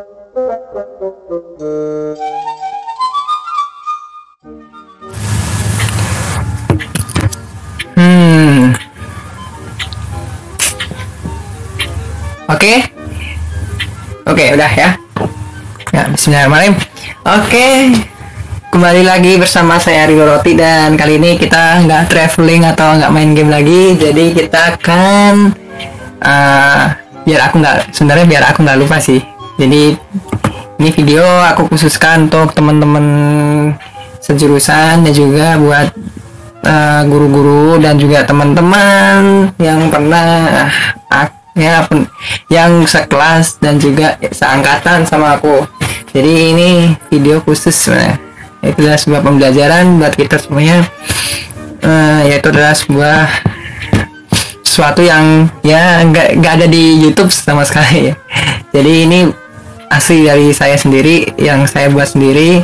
Hmm. Oke. Oke, udah ya. Ya, bismillahirrahmanirrahim. Oke. Kembali lagi bersama saya Rio Roti dan kali ini kita nggak traveling atau nggak main game lagi. Jadi kita akan uh, biar aku nggak sebenarnya biar aku nggak lupa sih. Jadi ini video aku khususkan untuk teman-teman sejurusan dan juga buat uh, guru-guru dan juga teman-teman yang pernah uh, ya pen, yang sekelas dan juga seangkatan sama aku. Jadi ini video khusus sebenarnya itu adalah sebuah pembelajaran buat kita semuanya. Uh, yaitu adalah sebuah sesuatu yang ya nggak nggak ada di YouTube sama sekali. Jadi ini asli dari saya sendiri yang saya buat sendiri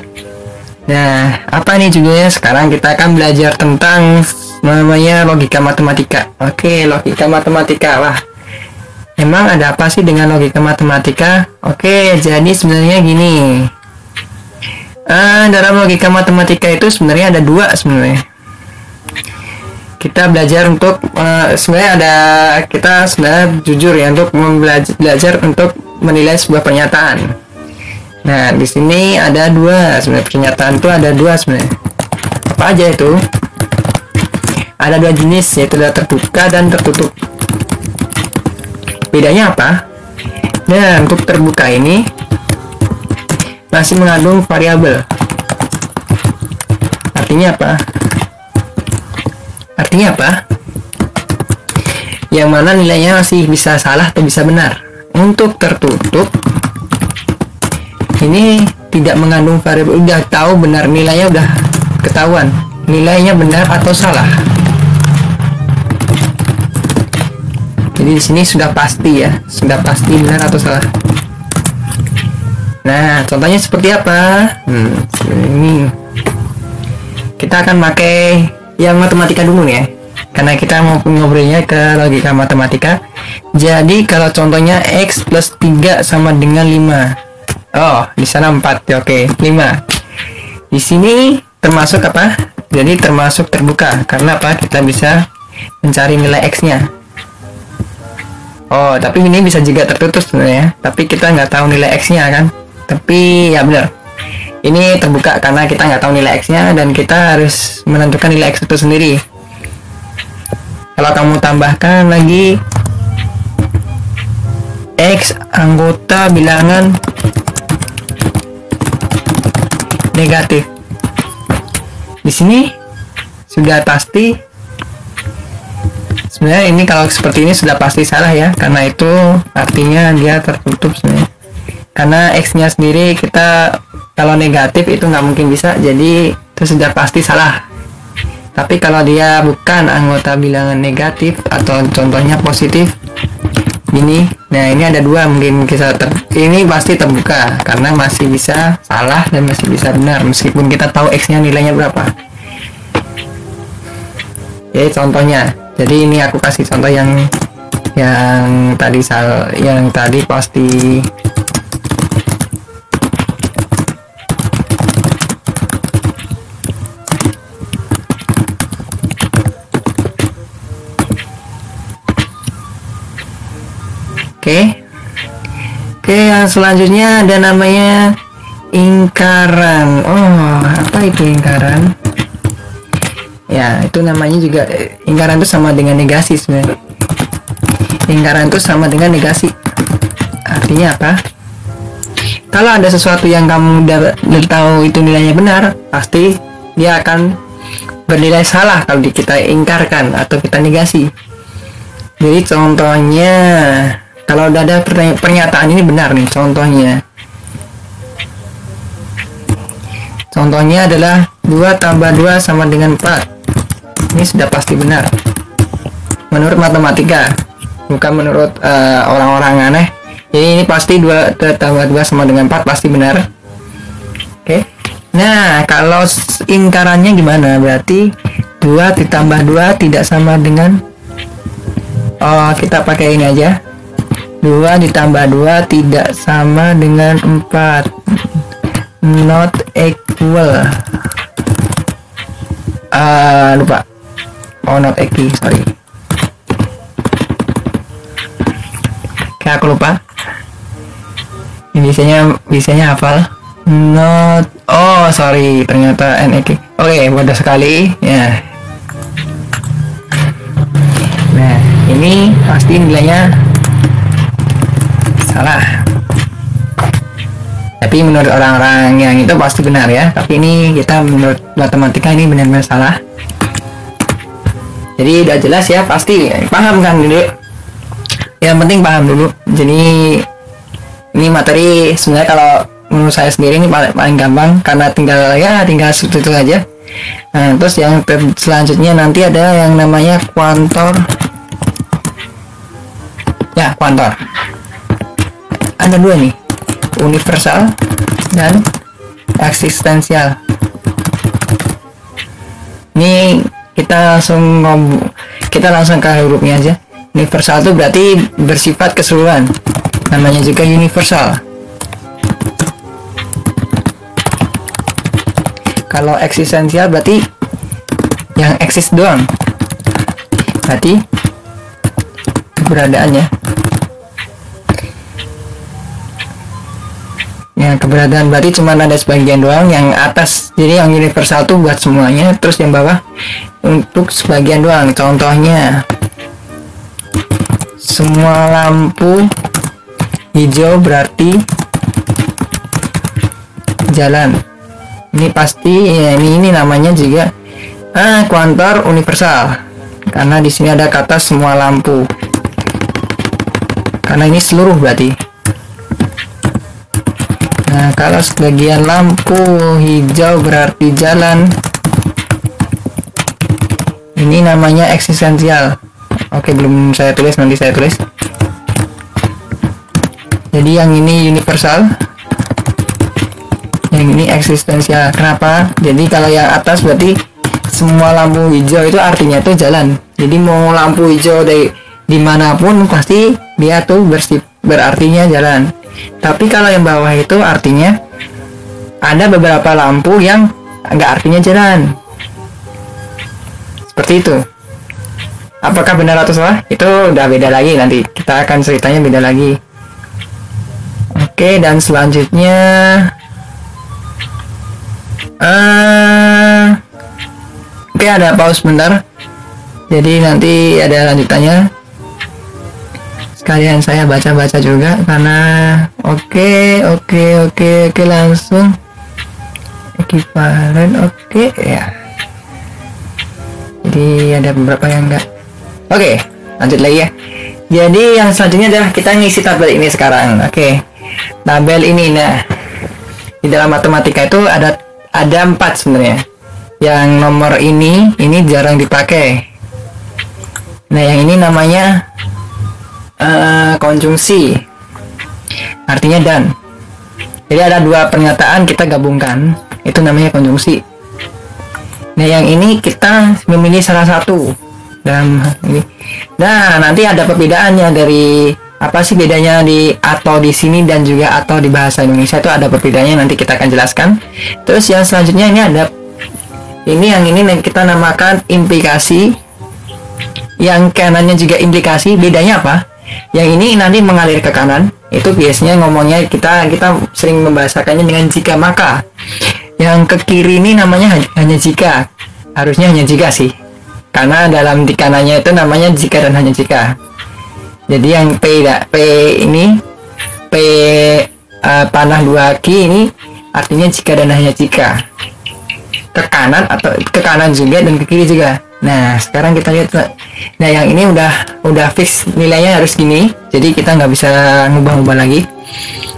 Nah, apa nih judulnya? Sekarang kita akan belajar tentang namanya logika matematika. Oke, logika matematika. Wah, emang ada apa sih dengan logika matematika? Oke, jadi sebenarnya gini. Uh, dalam logika matematika itu sebenarnya ada dua sebenarnya. Kita belajar untuk uh, sebenarnya ada kita sebenarnya jujur ya untuk belajar, untuk menilai sebuah pernyataan. Nah, di sini ada dua sebenarnya pernyataan itu ada dua sebenarnya. Apa aja itu? Ada dua jenis yaitu ada terbuka dan tertutup. Bedanya apa? Nah, untuk terbuka ini masih mengandung variabel. Artinya apa? Artinya apa? Yang mana nilainya masih bisa salah atau bisa benar. Untuk tertutup ini tidak mengandung variabel. Udah tahu benar nilainya udah ketahuan nilainya benar atau salah. Jadi di sini sudah pasti ya sudah pasti benar atau salah. Nah contohnya seperti apa? Hmm, ini. Kita akan pakai yang matematika dulu ya karena kita mau ngobrolnya ke logika matematika jadi kalau contohnya x plus 3 sama dengan 5 Oh, di sana 4. Ya, oke, 5. Di sini termasuk apa? Jadi termasuk terbuka. Karena apa? Kita bisa mencari nilai X-nya. Oh, tapi ini bisa juga tertutup sebenarnya. Tapi kita nggak tahu nilai X-nya kan? Tapi ya benar. Ini terbuka karena kita nggak tahu nilai X-nya dan kita harus menentukan nilai X itu sendiri. Kalau kamu tambahkan lagi X anggota bilangan negatif. Di sini sudah pasti sebenarnya ini kalau seperti ini sudah pasti salah ya karena itu artinya dia tertutup sebenarnya karena x nya sendiri kita kalau negatif itu nggak mungkin bisa jadi itu sudah pasti salah. Tapi kalau dia bukan anggota bilangan negatif atau contohnya positif ini nah ini ada dua mungkin kita ter ini pasti terbuka karena masih bisa salah dan masih bisa benar meskipun kita tahu x nya nilainya berapa. Oke contohnya. Jadi ini aku kasih contoh yang yang tadi sal yang tadi pasti Oke. Oke, yang selanjutnya ada namanya ingkaran. Oh, apa itu ingkaran? Ya, itu namanya juga ingkaran itu sama dengan negasi sebenarnya. Ingkaran itu sama dengan negasi. Artinya apa? Kalau ada sesuatu yang kamu udah, tahu itu nilainya benar, pasti dia akan bernilai salah kalau kita ingkarkan atau kita negasi. Jadi contohnya kalau udah ada pernyataan ini benar nih contohnya. Contohnya adalah 2 tambah 2 sama dengan 4 ini sudah pasti benar. Menurut matematika bukan menurut uh, orang-orang uh, aneh. Jadi ini pasti 2 tambah 2 sama dengan 4 pasti benar. Oke. Okay. nah kalau ingkarannya gimana? Berarti 2 ditambah 2 tidak sama dengan oh kita pakai ini aja 2 ditambah 2 tidak sama dengan 4 not equal. Uh, lupa. Oh not equal sorry. Kayak aku lupa. Ini biasanya biasanya hafal. Not oh sorry ternyata NEK oke okay, mudah sekali ya. Nah ini pasti nilainya salah. Tapi menurut orang-orang yang itu pasti benar ya. Tapi ini kita menurut matematika ini benar-benar salah. Jadi udah jelas ya pasti paham kan dulu yang penting paham dulu. Jadi ini materi sebenarnya kalau menurut saya sendiri ini paling, paling gampang. Karena tinggal ya tinggal seperti itu aja. Nah terus yang selanjutnya nanti ada yang namanya kuantor. Ya kuantor ada dua nih. Universal dan eksistensial. Ini kita langsung ngomong kita langsung ke hurufnya aja. Universal itu berarti bersifat keseluruhan. Namanya juga universal. Kalau eksistensial berarti yang eksis doang. Berarti keberadaannya ya keberadaan berarti cuma ada sebagian doang. Yang atas jadi yang universal tuh buat semuanya. Terus yang bawah untuk sebagian doang. Contohnya semua lampu hijau berarti jalan. Ini pasti ya, ini ini namanya juga ah kuantor universal. Karena di sini ada kata semua lampu. Karena ini seluruh berarti Nah, kalau sebagian lampu hijau berarti jalan. Ini namanya eksistensial. Oke, belum saya tulis, nanti saya tulis. Jadi yang ini universal. Yang ini eksistensial. Kenapa? Jadi kalau yang atas berarti semua lampu hijau itu artinya itu jalan. Jadi mau lampu hijau dari di mana pun pasti dia tuh bersih berartinya jalan tapi kalau yang bawah itu artinya ada beberapa lampu yang nggak artinya jalan. Seperti itu. Apakah benar atau salah? Itu udah beda lagi nanti. Kita akan ceritanya beda lagi. Oke, dan selanjutnya uh, Oke, ada pause bentar. Jadi nanti ada lanjutannya sekalian saya baca-baca juga karena oke okay, oke okay, oke okay, oke okay, langsung ekivalen oke okay, ya. Jadi ada beberapa yang enggak. Oke okay, lanjut lagi ya. Jadi yang selanjutnya adalah kita ngisi tabel ini sekarang oke. Okay. tabel ini nah di dalam matematika itu ada ada empat sebenarnya. Yang nomor ini ini jarang dipakai. Nah yang ini namanya uh, konjungsi artinya dan. Jadi ada dua pernyataan kita gabungkan. Itu namanya konjungsi nah yang ini kita memilih salah satu. Dalam ini. Nah nanti ada perbedaannya dari apa sih bedanya di atau di sini dan juga atau di bahasa Indonesia. Itu ada perbedaannya nanti kita akan jelaskan. Terus yang selanjutnya ini ada ini yang ini kita namakan implikasi. Yang kanannya juga implikasi. Bedanya apa yang ini nanti mengalir ke kanan. Itu biasanya ngomongnya kita kita sering membahasakannya dengan jika maka. Yang ke kiri ini namanya hanya jika. Harusnya hanya jika sih. Karena dalam di kanannya itu namanya jika dan hanya jika. Jadi yang P P ini P uh, panah dua ki ini artinya jika dan hanya jika. Ke kanan atau ke kanan juga dan ke kiri juga Nah, sekarang kita lihat Nah, yang ini udah udah fix nilainya harus gini. Jadi kita nggak bisa ngubah-ubah lagi.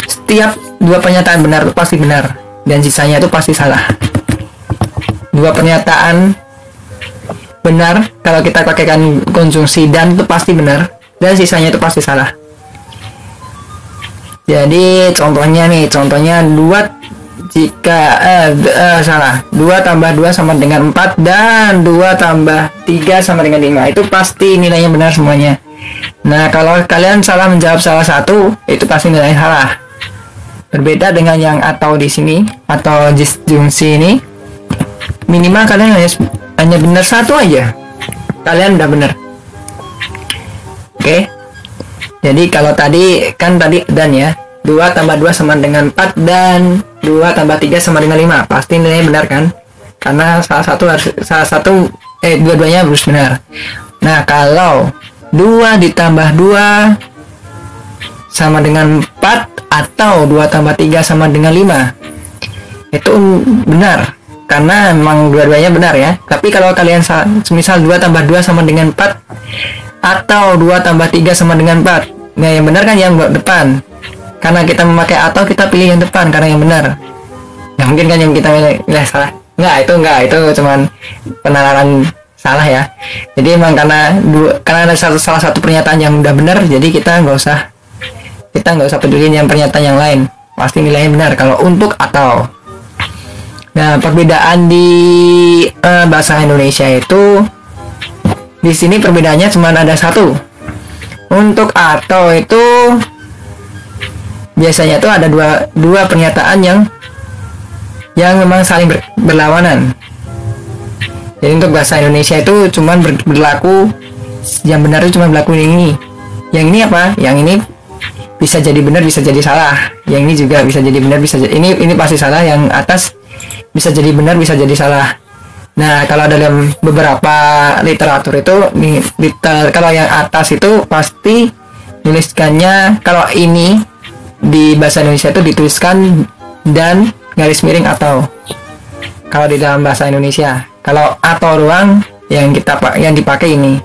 Setiap dua pernyataan benar itu pasti benar dan sisanya itu pasti salah. Dua pernyataan benar kalau kita pakaikan konjungsi dan itu pasti benar dan sisanya itu pasti salah. Jadi contohnya nih, contohnya dua jika eh, eh salah 2 tambah 2 sama dengan 4 dan 2 tambah 3 sama dengan 5 itu pasti nilainya benar semuanya Nah, kalau kalian salah menjawab salah satu, itu pasti nilai salah. Berbeda dengan yang atau di sini atau disjungsi ini, minimal kalian hanya hanya benar satu aja. Kalian udah benar. Oke. Jadi kalau tadi kan tadi dan ya, 2 tambah 2 sama dengan 4 dan 2 tambah 3 sama dengan 5. Pasti nilainya benar kan? Karena salah satu harus salah satu eh dua-duanya harus benar. Nah, kalau 2 ditambah 2 sama dengan 4 atau 2 tambah 3 sama dengan 5 itu benar karena memang dua-duanya benar ya tapi kalau kalian misal 2 tambah 2 sama dengan 4 atau 2 tambah 3 sama dengan 4 nah yang benar kan yang depan karena kita memakai atau kita pilih yang depan karena yang benar. Ya mungkin kan yang kita ya, salah. Enggak itu enggak itu cuman penalaran salah ya. Jadi emang karena dua, karena ada satu, salah satu pernyataan yang udah benar jadi kita nggak usah kita nggak usah peduli yang pernyataan yang lain. Pasti nilainya benar kalau untuk atau. Nah perbedaan di uh, bahasa Indonesia itu di sini perbedaannya cuma ada satu. Untuk atau itu biasanya itu ada dua dua pernyataan yang yang memang saling ber, berlawanan. Jadi untuk bahasa Indonesia itu cuma ber berlaku yang benar itu cuma berlaku yang ini. Yang ini apa? Yang ini bisa jadi benar bisa jadi salah. Yang ini juga bisa jadi benar bisa jadi ini ini pasti salah. Yang atas bisa jadi benar bisa jadi salah. Nah kalau dalam beberapa literatur itu liter, kalau yang atas itu pasti tuliskannya kalau ini di bahasa Indonesia itu dituliskan dan garis miring atau. Kalau di dalam bahasa Indonesia kalau atau ruang yang kita yang dipakai ini.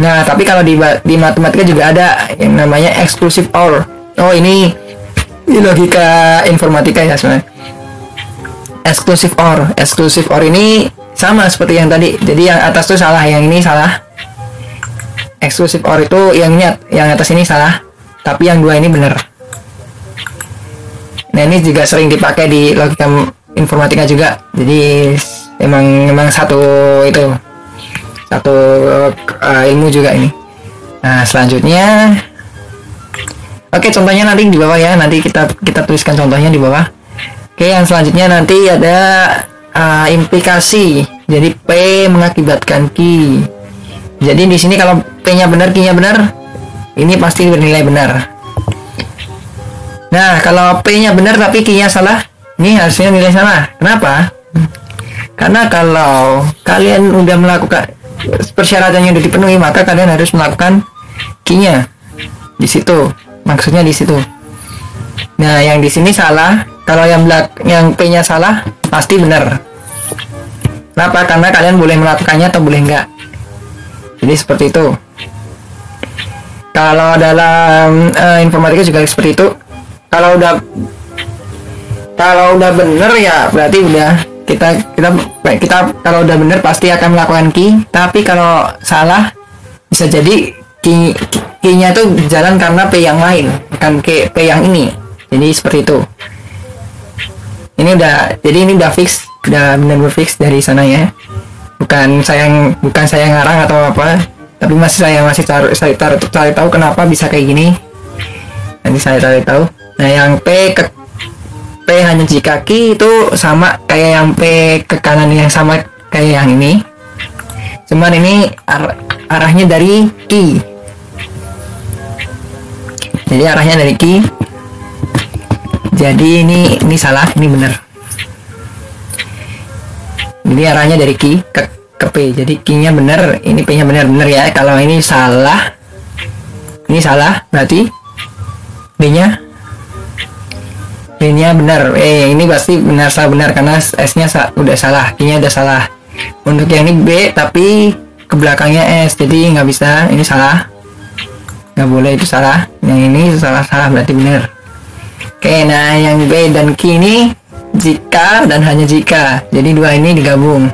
Nah tapi kalau di di matematika juga ada yang namanya exclusive or oh ini ini logika informatika ya sebenarnya. Exclusive or exclusive or ini sama seperti yang tadi. Jadi yang atas tuh salah yang ini salah. Exclusive or itu yang ini yang atas ini salah tapi yang dua ini benar nah ini juga sering dipakai di logika informatika juga. Jadi emang emang satu itu satu uh, ilmu juga ini. Nah selanjutnya. Oke contohnya nanti di bawah ya. Nanti kita kita tuliskan contohnya di bawah. Oke yang selanjutnya nanti ada uh, implikasi. Jadi P mengakibatkan Q. Jadi di sini kalau P nya benar Q nya benar ini pasti bernilai benar. Nah kalau P nya benar tapi Q nya salah ini harusnya nilai salah. Kenapa? Karena kalau kalian udah melakukan persyaratannya udah dipenuhi maka kalian harus melakukan kinya. Di situ. Maksudnya di situ. Nah yang di sini salah. Kalau yang belak yang p nya salah pasti benar. Kenapa? Karena kalian boleh melakukannya atau boleh enggak. Jadi seperti itu kalau dalam uh, informatika juga seperti itu. Kalau udah kalau udah bener ya berarti udah kita kita kita kalau udah bener pasti akan melakukan key. Tapi kalau salah bisa jadi key key-nya tuh jalan karena P yang lain bukan P, P yang ini. Jadi seperti itu. Ini udah jadi ini udah fix udah benar-benar fix dari sana ya. Bukan saya bukan saya ngarang atau apa tapi masih saya masih cari saya cari, cari tahu kenapa bisa kayak gini. Nanti saya cari tahu. Nah yang P ke P hanya jika Q itu sama kayak yang P ke kanan yang sama kayak yang ini. Cuman ini ar arahnya dari Q jadi arahnya dari Q jadi ini ini salah ini benar. Jadi arahnya dari Q ke, ke P. Jadi Q nya benar ini P nya benar benar ya. Kalau ini salah ini salah berarti B nya ini benar eh ini pasti benar salah benar karena S nya sa udah salah Q nya udah salah. Untuk yang ini B tapi ke belakangnya S jadi nggak bisa ini salah. Nggak boleh itu salah. Yang ini salah salah berarti benar oke nah yang B dan Q ini jika dan hanya jika. Jadi dua ini digabung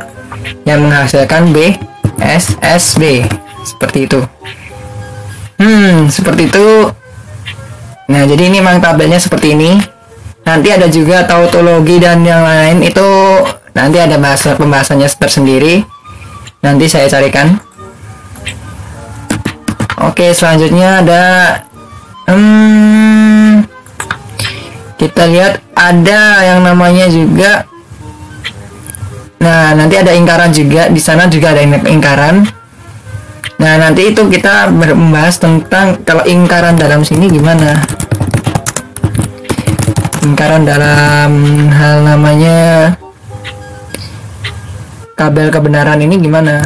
yang menghasilkan B S S B. Seperti itu. Hmm seperti itu. Nah jadi ini memang tabelnya seperti ini. Nanti ada juga tautologi dan yang lain itu nanti ada bahasa pembahasannya tersendiri. Nanti saya carikan. Oke selanjutnya ada hmm, kita lihat ada yang namanya juga nah nanti ada ingkaran juga. Di sana juga ada ingkaran. Nah nanti itu kita membahas tentang kalau ingkaran dalam sini gimana? Ingkaran dalam hal namanya kabel kebenaran ini gimana?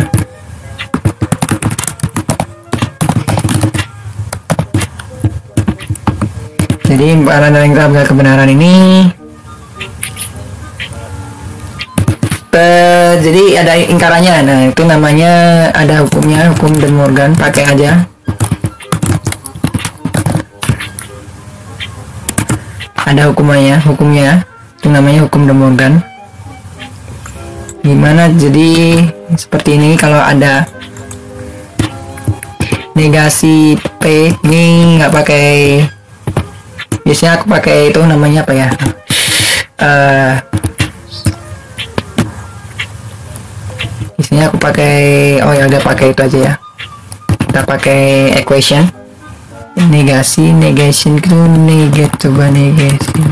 Jadi ingkaran dalam kabel kebenaran ini jadi ada ingkarannya. Nah itu namanya ada hukumnya hukum De Morgan. Pakai aja. Ada hukumannya hukumnya. Itu namanya hukum De Morgan. Gimana? Jadi seperti ini kalau ada negasi P ini nggak pakai biasanya aku pakai itu namanya apa ya? Uh, isinya aku pakai oh ya udah pakai itu aja ya. Kita pakai equation. Negasi negation itu negat coba negation.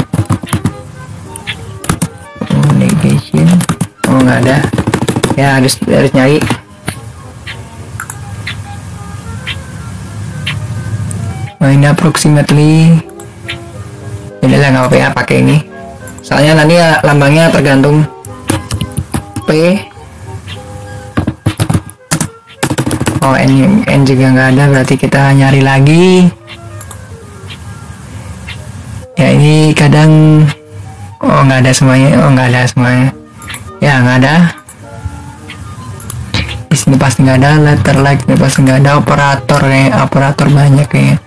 Oh negation. Oh nggak ada. Ya harus harus nyari. Main approximately. Ini lah nggak apa ya pakai ini. Soalnya nanti ya lambangnya tergantung P oh N, N juga nggak ada berarti kita nyari lagi. Ya ini kadang oh nggak ada semuanya oh nggak ada semuanya. Ya nggak ada. Di sini pasti nggak ada letter like ini pasti nggak ada operator kayak operator banyak kayak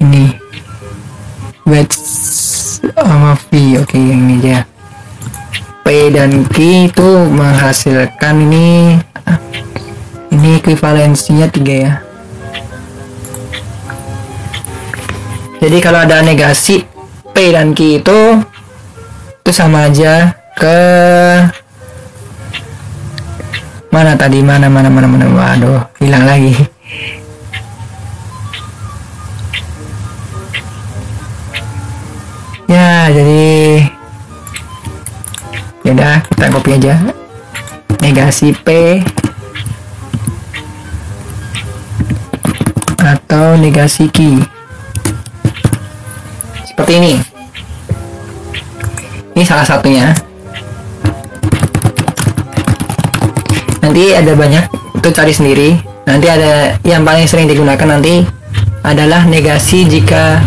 ini. Wait sama V oke okay, yang ini aja P dan Q itu menghasilkan ini ini equivalensinya tiga ya. Jadi kalau ada negasi P dan Q itu itu sama aja ke mana tadi? Mana mana mana mana? Waduh hilang lagi. Ya jadi ya kita copy aja. Negasi P atau negasi key seperti ini. Ini salah satunya. Nanti ada banyak itu cari sendiri. Nanti ada yang paling sering digunakan nanti adalah negasi jika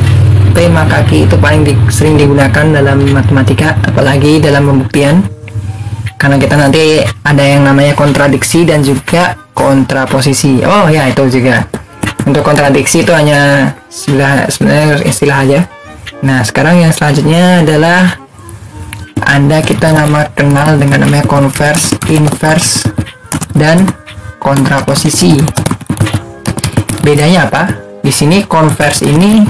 P maka Q itu paling di, sering digunakan dalam matematika apalagi dalam pembuktian. Karena kita nanti ada yang namanya kontradiksi dan juga kontraposisi. Oh ya itu juga untuk kontradiksi itu hanya istilah sebenarnya istilah aja. Nah sekarang yang selanjutnya adalah anda kita nama kenal dengan namanya converse inverse dan kontraposisi. Bedanya apa? Di sini converse ini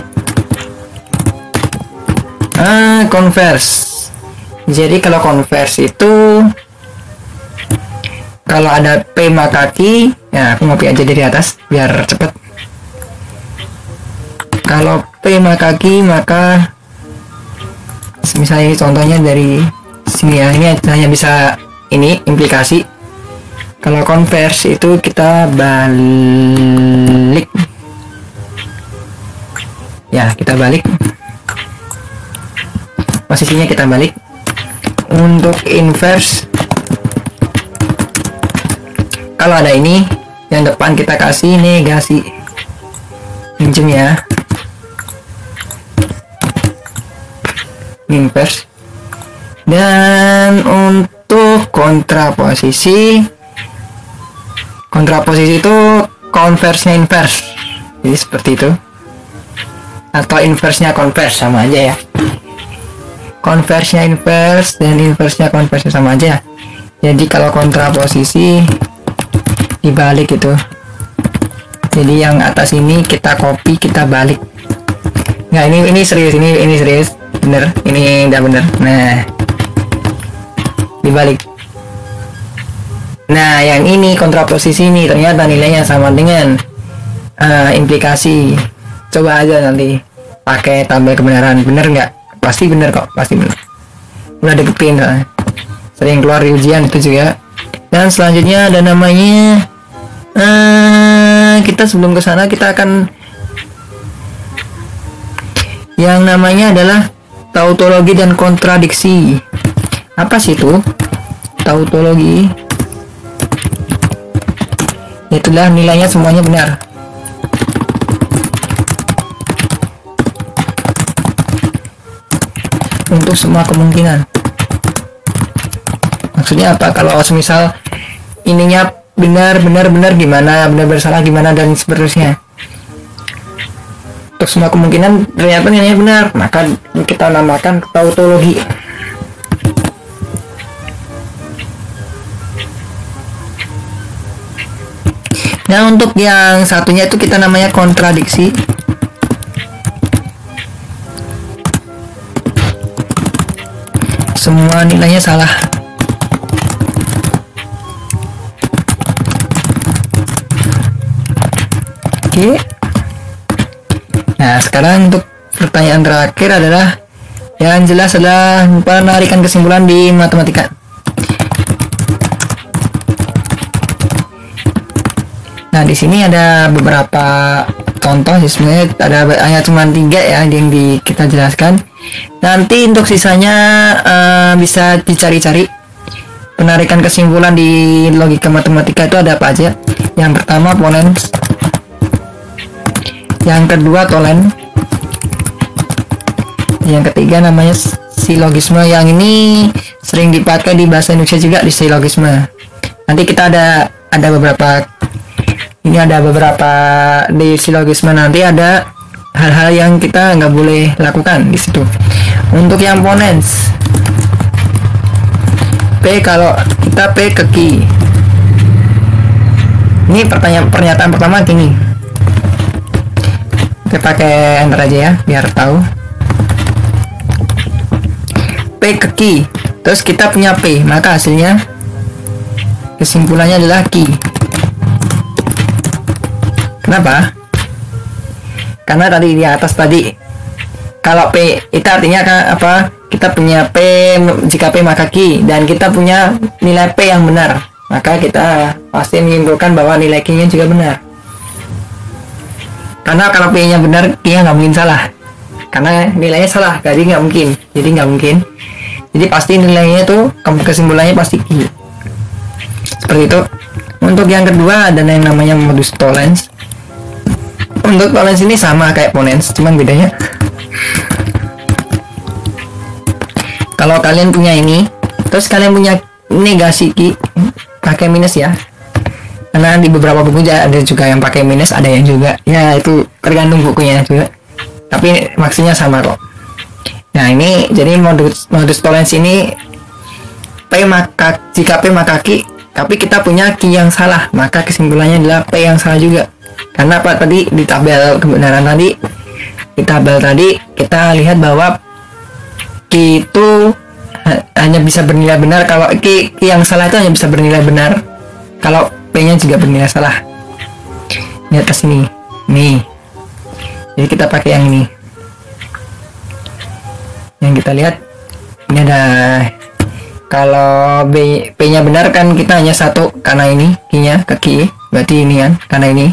ah converse. Jadi kalau converse itu kalau ada P maka Q ya aku ngopi aja dari atas biar cepet kalau P maka Q maka misalnya contohnya dari sini ya ini hanya bisa ini implikasi. Kalau converse itu kita balik. Ya kita balik. Posisinya kita balik. Untuk inverse kalau ada ini yang depan kita kasih negasi pinjem ya inverse dan untuk kontraposisi kontraposisi itu converse nya inverse. Jadi seperti itu. Atau inverse nya converse sama aja ya. Converse nya inverse dan inverse nya converse sama aja. Jadi kalau kontraposisi dibalik itu. Jadi yang atas ini kita copy kita balik. Nggak ini ini serius ini ini serius bener ini udah bener. Nah dibalik. Nah yang ini kontraposisi ini ternyata nilainya sama dengan uh, implikasi. Coba aja nanti pakai tabel kebenaran. Bener nggak? Pasti bener kok pasti bener. Udah deketin soalnya. sering keluar di ujian itu juga. Dan selanjutnya ada namanya uh, kita sebelum ke sana kita akan yang namanya adalah tautologi dan kontradiksi. Apa sih itu? Tautologi. Itulah nilainya semuanya benar. Untuk semua kemungkinan. Maksudnya apa? Kalau misal ininya benar benar benar gimana? Benar bersalah gimana dan seterusnya untuk semua kemungkinan ternyata nilainya benar. Maka kita namakan tautologi. Nah untuk yang satunya itu kita namanya kontradiksi. Semua nilainya salah. Oke nah sekarang untuk pertanyaan terakhir adalah yang jelas adalah penarikan kesimpulan di matematika Nah, di sini ada beberapa contoh sih sebenarnya ada hanya cuma tiga ya yang di kita jelaskan. Nanti untuk sisanya uh, bisa dicari-cari penarikan kesimpulan di logika matematika itu ada apa aja. Yang pertama ponens, yang kedua tolen, yang ketiga namanya silogisme. Yang ini sering dipakai di bahasa Indonesia juga di silogisme. Nanti kita ada ada beberapa ini ada beberapa di silogisme. Nanti ada hal-hal yang kita nggak boleh lakukan di situ. Untuk yang ponens P kalau kita P ke Q. Ini pertanyaan pernyataan pertama gini kita pakai enter aja ya biar tahu P ke Q terus kita punya P maka hasilnya kesimpulannya adalah Q Kenapa? Karena tadi di atas tadi kalau P itu artinya apa? Kita punya P jika P maka Q dan kita punya nilai P yang benar. Maka kita pasti menyimpulkan bahwa nilai Q-nya juga benar. Karena kalau P-nya benar, Q-nya nggak mungkin salah. Karena nilainya salah, jadi nggak mungkin. Jadi nggak mungkin. Jadi pasti nilainya itu kesimpulannya pasti Q. Seperti itu. Untuk yang kedua ada yang namanya modus tolerance untuk balance ini sama kayak ponens cuman bedanya kalau kalian punya ini terus kalian punya negasi ki pakai minus ya karena di beberapa buku ada juga yang pakai minus ada yang juga. Ya itu tergantung bukunya juga. Tapi maksudnya sama kok. Nah ini jadi modus modus tolerance ini P maka jika P maka Q tapi kita punya Q yang salah. Maka kesimpulannya adalah P yang salah juga. Karena apa? Tadi di tabel kebenaran tadi di tabel tadi kita lihat bahwa Q itu hanya bisa bernilai benar. Kalau Q, yang salah itu hanya bisa bernilai benar. Kalau P nya juga bernilai salah di atas ini nih jadi kita pakai yang ini yang kita lihat ini ada kalau B, P nya benar kan kita hanya satu karena ini Q nya ke berarti ini kan karena ini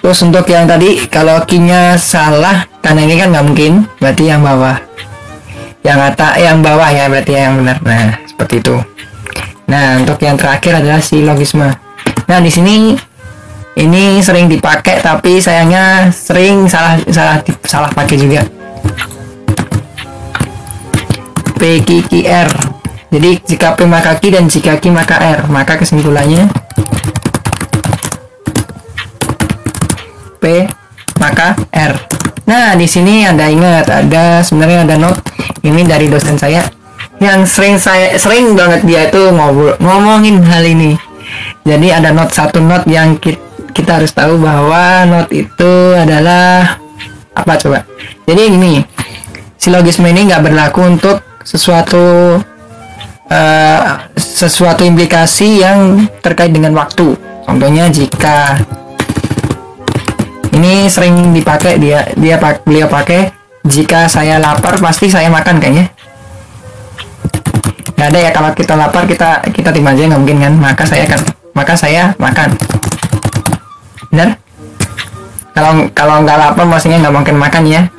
Terus untuk yang tadi kalau kinya salah karena ini kan nggak mungkin berarti yang bawah. Yang atas yang bawah ya berarti yang benar. Nah seperti itu. Nah untuk yang terakhir adalah silogisme. Nah di sini ini sering dipakai tapi sayangnya sering salah salah salah pakai juga. PQQR. Jadi jika P maka Q dan jika Q maka R, maka kesimpulannya P maka R. Nah, di sini ada ingat ada sebenarnya ada note ini dari dosen saya yang sering saya sering banget dia itu ngobrol ngomongin hal ini. Jadi ada note satu note yang kita, kita harus tahu bahwa note itu adalah apa coba. Jadi ini silogisme ini nggak berlaku untuk sesuatu uh, sesuatu implikasi yang terkait dengan waktu contohnya jika ini sering dipakai dia dia beliau pakai jika saya lapar pasti saya makan kayaknya nggak ada ya kalau kita lapar kita kita tiba aja nggak mungkin kan? Maka saya akan maka saya makan. Benar? Kalau kalau nggak lapar maksudnya nggak mungkin makan ya?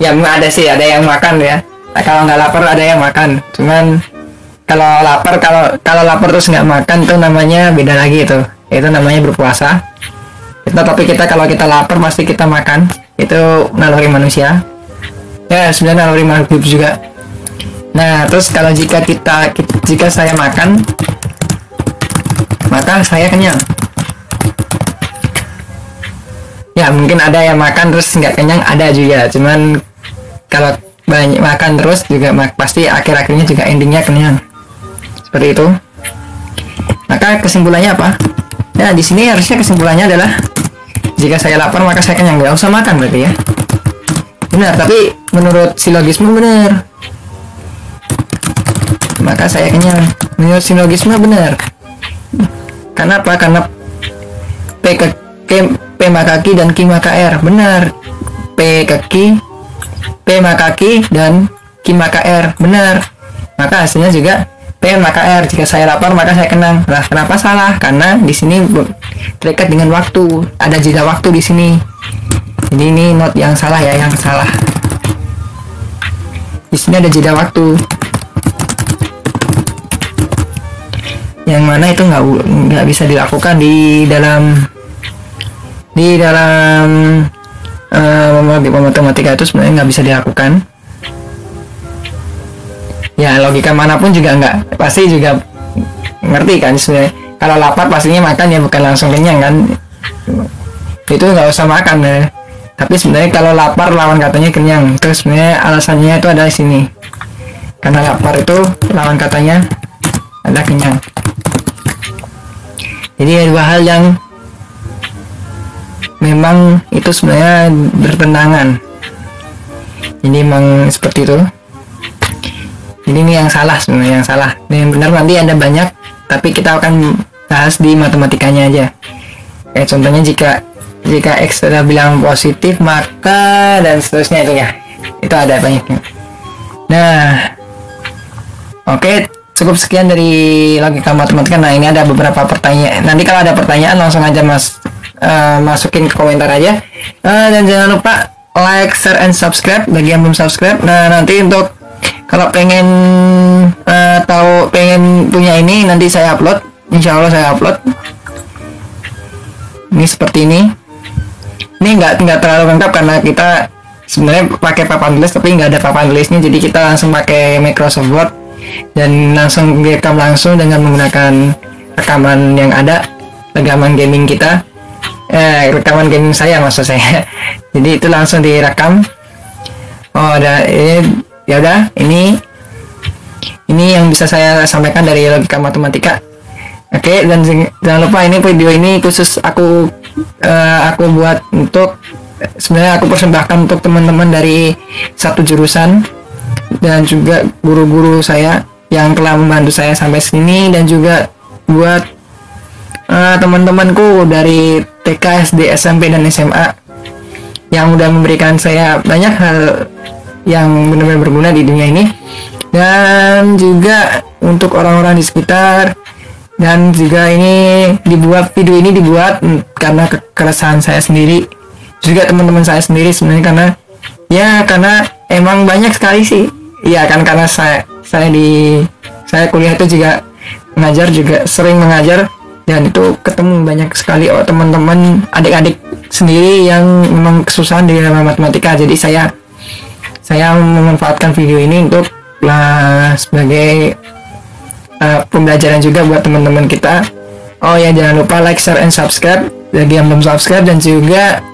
Ya ada sih ada yang makan ya. Kalau nggak lapar ada yang makan. Cuman kalau lapar kalau kalau lapar terus nggak makan tuh namanya beda lagi itu. Itu namanya berpuasa. Kita tapi kita kalau kita lapar pasti kita makan. Itu naluri manusia. Ya sebenarnya naluri makhluk juga nah terus kalau jika kita jika saya makan maka saya kenyang. Ya mungkin ada yang makan terus nggak kenyang ada juga. Cuman kalau banyak makan terus juga pasti akhir-akhirnya juga endingnya kenyang. Seperti itu. Maka kesimpulannya apa? Nah di sini harusnya kesimpulannya adalah jika saya lapar maka saya kenyang. Nggak usah makan berarti ya. Benar tapi menurut silogisme benar maka saya kenyang menurut silogisme benar karena apa karena p ke k, p maka ki dan ki maka r benar p ke ki p maka ki dan ki maka r benar maka hasilnya juga P maka R. Jika saya lapar maka saya kenang. Lah kenapa salah? Karena di sini terikat dengan waktu. Ada jeda waktu di sini. Jadi ini not yang salah ya, yang salah. Di sini ada jeda waktu. Yang mana itu nggak nggak bisa dilakukan di dalam di dalam uh, matematika itu sebenarnya nggak bisa dilakukan. Ya logika mana pun juga nggak pasti juga ngerti kan sebenarnya. Kalau lapar pastinya makan ya bukan langsung kenyang kan. Itu nggak usah makan ya. Tapi sebenarnya kalau lapar lawan katanya kenyang. Terus sebenarnya alasannya itu ada di sini. Karena lapar itu lawan katanya ada kenyang jadi ada dua hal yang memang itu sebenarnya bertentangan. Ini memang seperti itu. Jadi ini yang salah sebenarnya yang salah. Yang benar nanti ada banyak tapi kita akan bahas di matematikanya aja. Kayak contohnya jika jika x sudah bilang positif maka dan seterusnya itu ya. Itu ada banyaknya. Nah oke. okay, cukup sekian dari logika matematika nah ini ada beberapa pertanyaan. Nanti kalau ada pertanyaan langsung aja mas uh, masukin ke komentar aja. Uh, dan jangan lupa like share and subscribe. Bagi yang belum subscribe nah nanti untuk kalau pengen uh, tahu pengen punya ini nanti saya upload. Insya Allah saya upload. Ini seperti ini. Ini nggak nggak terlalu lengkap karena kita sebenarnya pakai papan tulis tapi nggak ada papan tulisnya. Jadi kita langsung pakai Microsoft Word dan langsung direkam langsung dengan menggunakan rekaman yang ada rekaman gaming kita. Eh rekaman gaming saya maksud saya. Jadi itu langsung direkam. Oh ada ini ya udah ini ini yang bisa saya sampaikan dari logika matematika. Oke okay, dan jangan lupa ini video ini khusus aku uh, aku buat untuk sebenarnya aku persembahkan untuk teman-teman dari satu jurusan dan juga guru-guru saya yang telah membantu saya sampai sini dan juga buat uh, teman-temanku dari TK, SD, SMP dan SMA yang udah memberikan saya banyak hal yang benar-benar berguna di dunia ini. Dan juga untuk orang-orang di sekitar dan juga ini dibuat video ini dibuat karena keresahan saya sendiri. Juga teman-teman saya sendiri sebenarnya karena ya karena emang banyak sekali sih. Ya kan karena saya saya di saya kuliah itu juga mengajar juga sering mengajar. Dan itu ketemu banyak sekali oh teman-teman adik-adik sendiri yang memang kesusahan di dalam matematika. Jadi saya saya memanfaatkan video ini untuk lah sebagai uh, pembelajaran juga buat teman-teman kita. Oh ya jangan lupa like share and subscribe. Bagi yang belum subscribe dan juga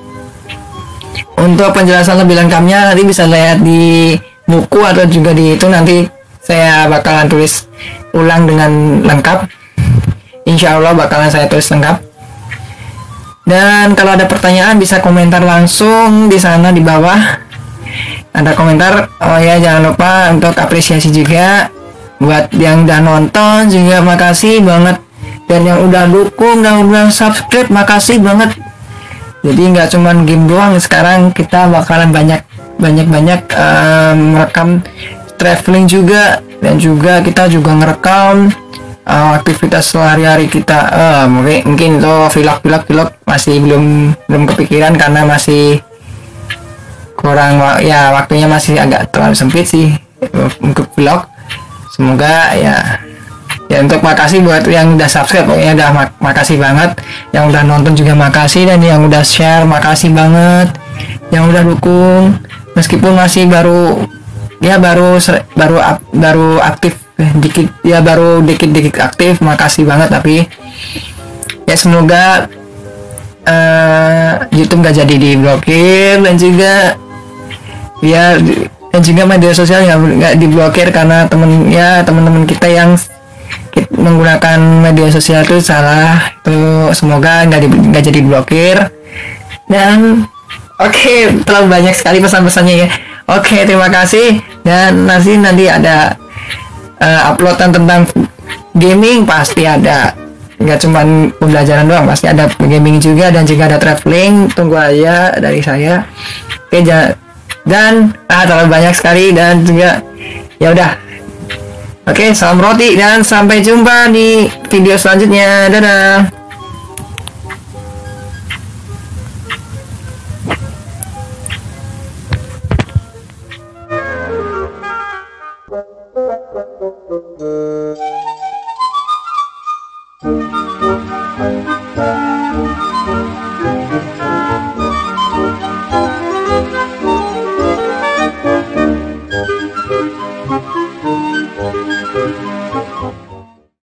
untuk penjelasan lebih lengkapnya nanti bisa lihat di buku atau juga di itu nanti saya bakalan tulis ulang dengan lengkap. Insya Allah bakalan saya tulis lengkap. Dan kalau ada pertanyaan bisa komentar langsung di sana di bawah. Ada komentar oh ya jangan lupa untuk apresiasi juga. Buat yang udah nonton juga makasih banget. Dan yang udah dukung dan udah subscribe makasih banget jadi nggak cuman game doang sekarang kita bakalan banyak banyak banyak um, merekam traveling juga. Dan juga kita juga ngerekam uh, aktivitas sehari-hari kita. Uh, mungkin mungkin itu vlog vlog vlog masih belum belum kepikiran karena masih kurang ya waktunya masih agak terlalu sempit sih untuk vlog. Semoga ya ya untuk makasih buat yang udah subscribe pokoknya udah mak makasih banget. Yang udah nonton juga makasih dan yang udah share makasih banget. Yang udah dukung meskipun masih baru ya baru baru baru aktif eh, dikit ya baru dikit-dikit aktif makasih banget tapi ya semoga uh, YouTube gak jadi diblokir dan juga ya dan juga media sosial nggak diblokir karena temen ya teman-teman kita yang menggunakan media sosial itu salah. Itu semoga nggak nggak jadi blokir. Dan oke okay, terlalu banyak sekali pesan-pesannya ya. Oke okay, terima kasih. Dan nanti nanti ada uh, uploadan tentang gaming pasti ada. Nggak cuma pembelajaran doang pasti ada gaming juga dan juga ada traveling. Tunggu aja dari saya. Oke okay, dan ah terlalu banyak sekali dan juga ya udah oke salam roti dan sampai jumpa di video selanjutnya. Dadah